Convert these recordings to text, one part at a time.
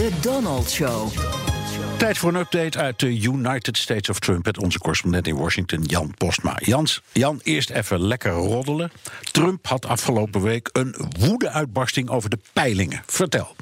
De Donald Show. Tijd voor een update uit de United States of Trump... met onze correspondent in Washington, Jan Postma. Jans, Jan, eerst even lekker roddelen. Trump had afgelopen week een woede-uitbarsting over de peilingen. Vertel.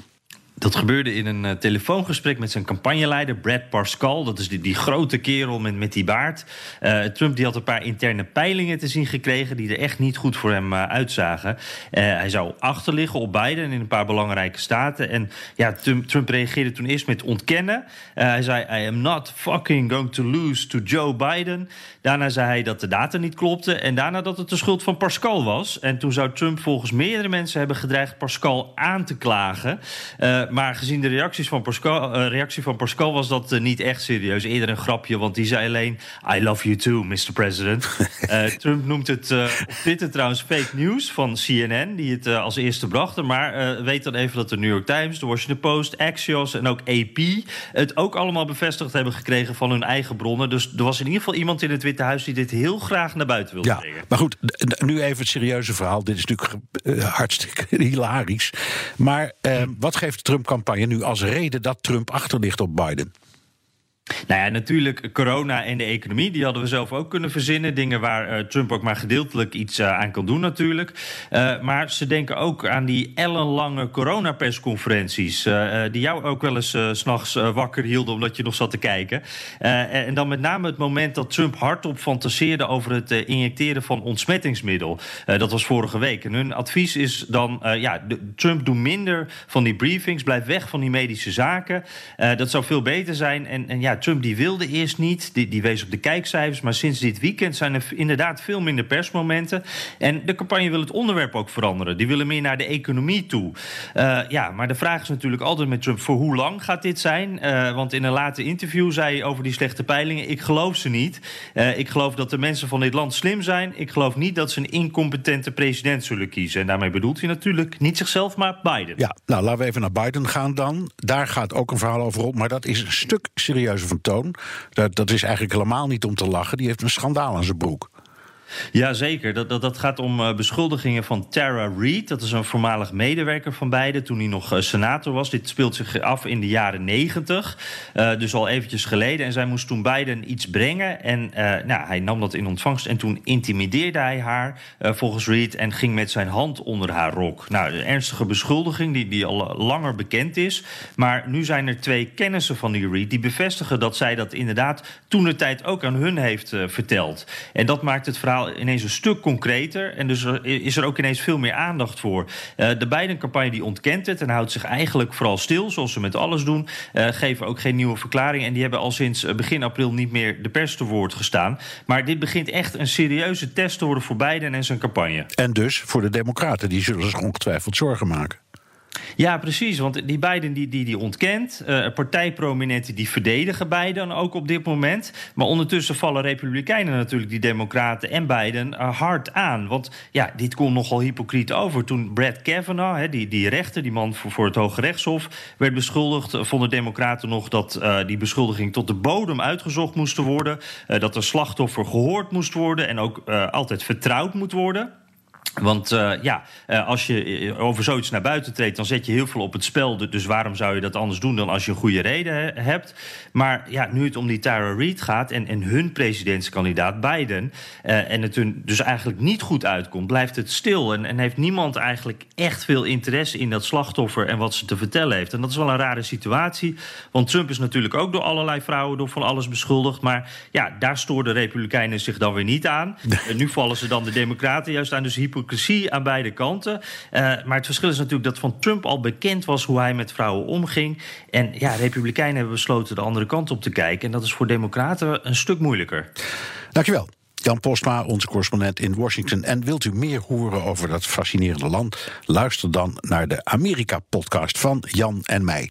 Dat gebeurde in een uh, telefoongesprek met zijn campagneleider Brad Pascal. Dat is die, die grote kerel met, met die baard. Uh, Trump die had een paar interne peilingen te zien gekregen... die er echt niet goed voor hem uh, uitzagen. hij zou achterliggen op Biden in een paar belangrijke staten. En ja, Trump, Trump reageerde toen eerst met ontkennen. hij zei, I am not fucking going to lose to Joe Biden. Daarna zei hij dat de data niet klopte. En daarna dat het de schuld van Pascal was. En toen zou Trump volgens meerdere mensen hebben gedreigd... Pascal aan te klagen maar gezien de reacties van Pascal, uh, reactie van Pascal was dat uh, niet echt serieus. Eerder een grapje, want die zei alleen... I love you too, Mr. President. Trump noemt het op Twitter trouwens fake news van CNN... die het als eerste brachten. Maar weet dan even dat de New York Times, de Washington Post... Axios en ook AP het ook allemaal bevestigd hebben gekregen... van hun eigen bronnen. Dus er was in ieder geval iemand in het Witte Huis... die dit heel graag naar buiten wilde ja, brengen. Maar goed, nu even het serieuze verhaal. Dit is natuurlijk hartstikke hilarisch. Maar wat geeft Trump campagne nu als reden dat Trump achterligt op Biden? Nou ja, natuurlijk corona en de economie, die hadden we zelf ook kunnen verzinnen. Dingen waar uh, Trump ook maar gedeeltelijk iets uh, aan kan doen natuurlijk. Uh, maar ze denken ook aan die ellenlange coronapersconferenties... die jou ook wel eens s s'nachts wakker hielden omdat je nog zat te kijken. en dan met name het moment dat Trump hardop fantaseerde... over het injecteren van ontsmettingsmiddel. dat was vorige week. En hun advies is dan, ja, Trump doe minder van die briefings... blijf weg van die medische zaken. dat zou veel beter zijn. En, en ja, Trump die wilde eerst niet, die, die wees op de kijkcijfers... maar sinds dit weekend zijn er inderdaad veel minder persmomenten. En de campagne wil het onderwerp ook veranderen. Die willen meer naar de economie toe. Uh, ja, maar de vraag is natuurlijk altijd met Trump... voor hoe lang gaat dit zijn? Uh, want in een later interview zei hij over die slechte peilingen... ik geloof ze niet. Uh, ik geloof dat de mensen van dit land slim zijn. Ik geloof niet dat ze een incompetente president zullen kiezen. En daarmee bedoelt hij natuurlijk niet zichzelf, maar Biden. Ja, nou laten we even naar Biden gaan dan. Daar gaat ook een verhaal over op, maar dat is een stuk serieuzer van toon. Dat, dat is eigenlijk helemaal niet om te lachen. Die heeft een schandaal aan zijn broek. Jazeker, dat, dat, dat gaat om uh, beschuldigingen van Tara Reid. Dat is een voormalig medewerker van beide toen hij nog uh, senator was. Dit speelt zich af in de jaren negentig, uh, dus al eventjes geleden. En zij moest toen Biden iets brengen. En nou, hij nam dat in ontvangst en toen intimideerde hij haar volgens Reid... en ging met zijn hand onder haar rok. Nou, een ernstige beschuldiging die, die al langer bekend is. Maar nu zijn er twee kennissen van die Reid die bevestigen dat zij dat inderdaad... toen de tijd ook aan hun heeft verteld. En dat maakt het verhaal ineens een stuk concreter. En dus is er ook ineens veel meer aandacht voor. Uh, de Biden-campagne die ontkent het en houdt zich eigenlijk vooral stil, zoals ze met alles doen. Uh, geven ook geen nieuwe verklaring. En die hebben al sinds eh, begin april niet meer de pers te woord gestaan. Maar dit begint echt een serieuze test te worden voor Biden en zijn campagne. En dus voor de Democraten, die zullen zich ongetwijfeld zorgen maken. Ja, precies. Want die Biden die, die, die ontkent. Uh, partijprominenten die verdedigen Biden ook op dit moment. Maar ondertussen vallen Republikeinen natuurlijk die Democraten en Biden hard aan. Want ja, dit komt nogal hypocriet over. Toen Brad Kavanaugh, die, die rechter, die man voor, voor het Hoge Rechtshof, werd beschuldigd, uh, vonden Democraten nog dat die beschuldiging tot de bodem uitgezocht moest worden. dat de slachtoffer gehoord moest worden en ook altijd vertrouwd moet worden. Want uh, ja, uh, als je eh, over zoiets naar buiten treedt, dan zet je heel veel op het spel. Dus waarom zou je dat anders doen dan als je een goede reden he hebt? Maar ja, nu het om die Tara Reid gaat en, en hun presidentskandidaat Biden... Uh, en het hun dus eigenlijk niet goed uitkomt, blijft het stil. En, en heeft niemand eigenlijk echt veel interesse in dat slachtoffer en wat ze te vertellen heeft. En dat is wel een rare situatie. Want Trump is natuurlijk ook door allerlei vrouwen door van alles beschuldigd. Maar ja, daar stoorden Republikeinen zich dan weer niet aan. En nu vallen ze dan de Democraten juist aan. Dus hypocrisie aan beide kanten. Uh, maar het verschil is natuurlijk dat van Trump al bekend was hoe hij met vrouwen omging. En ja, Republikeinen hebben besloten de andere kant op te kijken. En dat is voor Democraten een stuk moeilijker. Dankjewel. Jan Postma, onze correspondent in Washington. En wilt u meer horen over dat fascinerende land? Luister dan naar de Amerika-podcast van Jan en mij.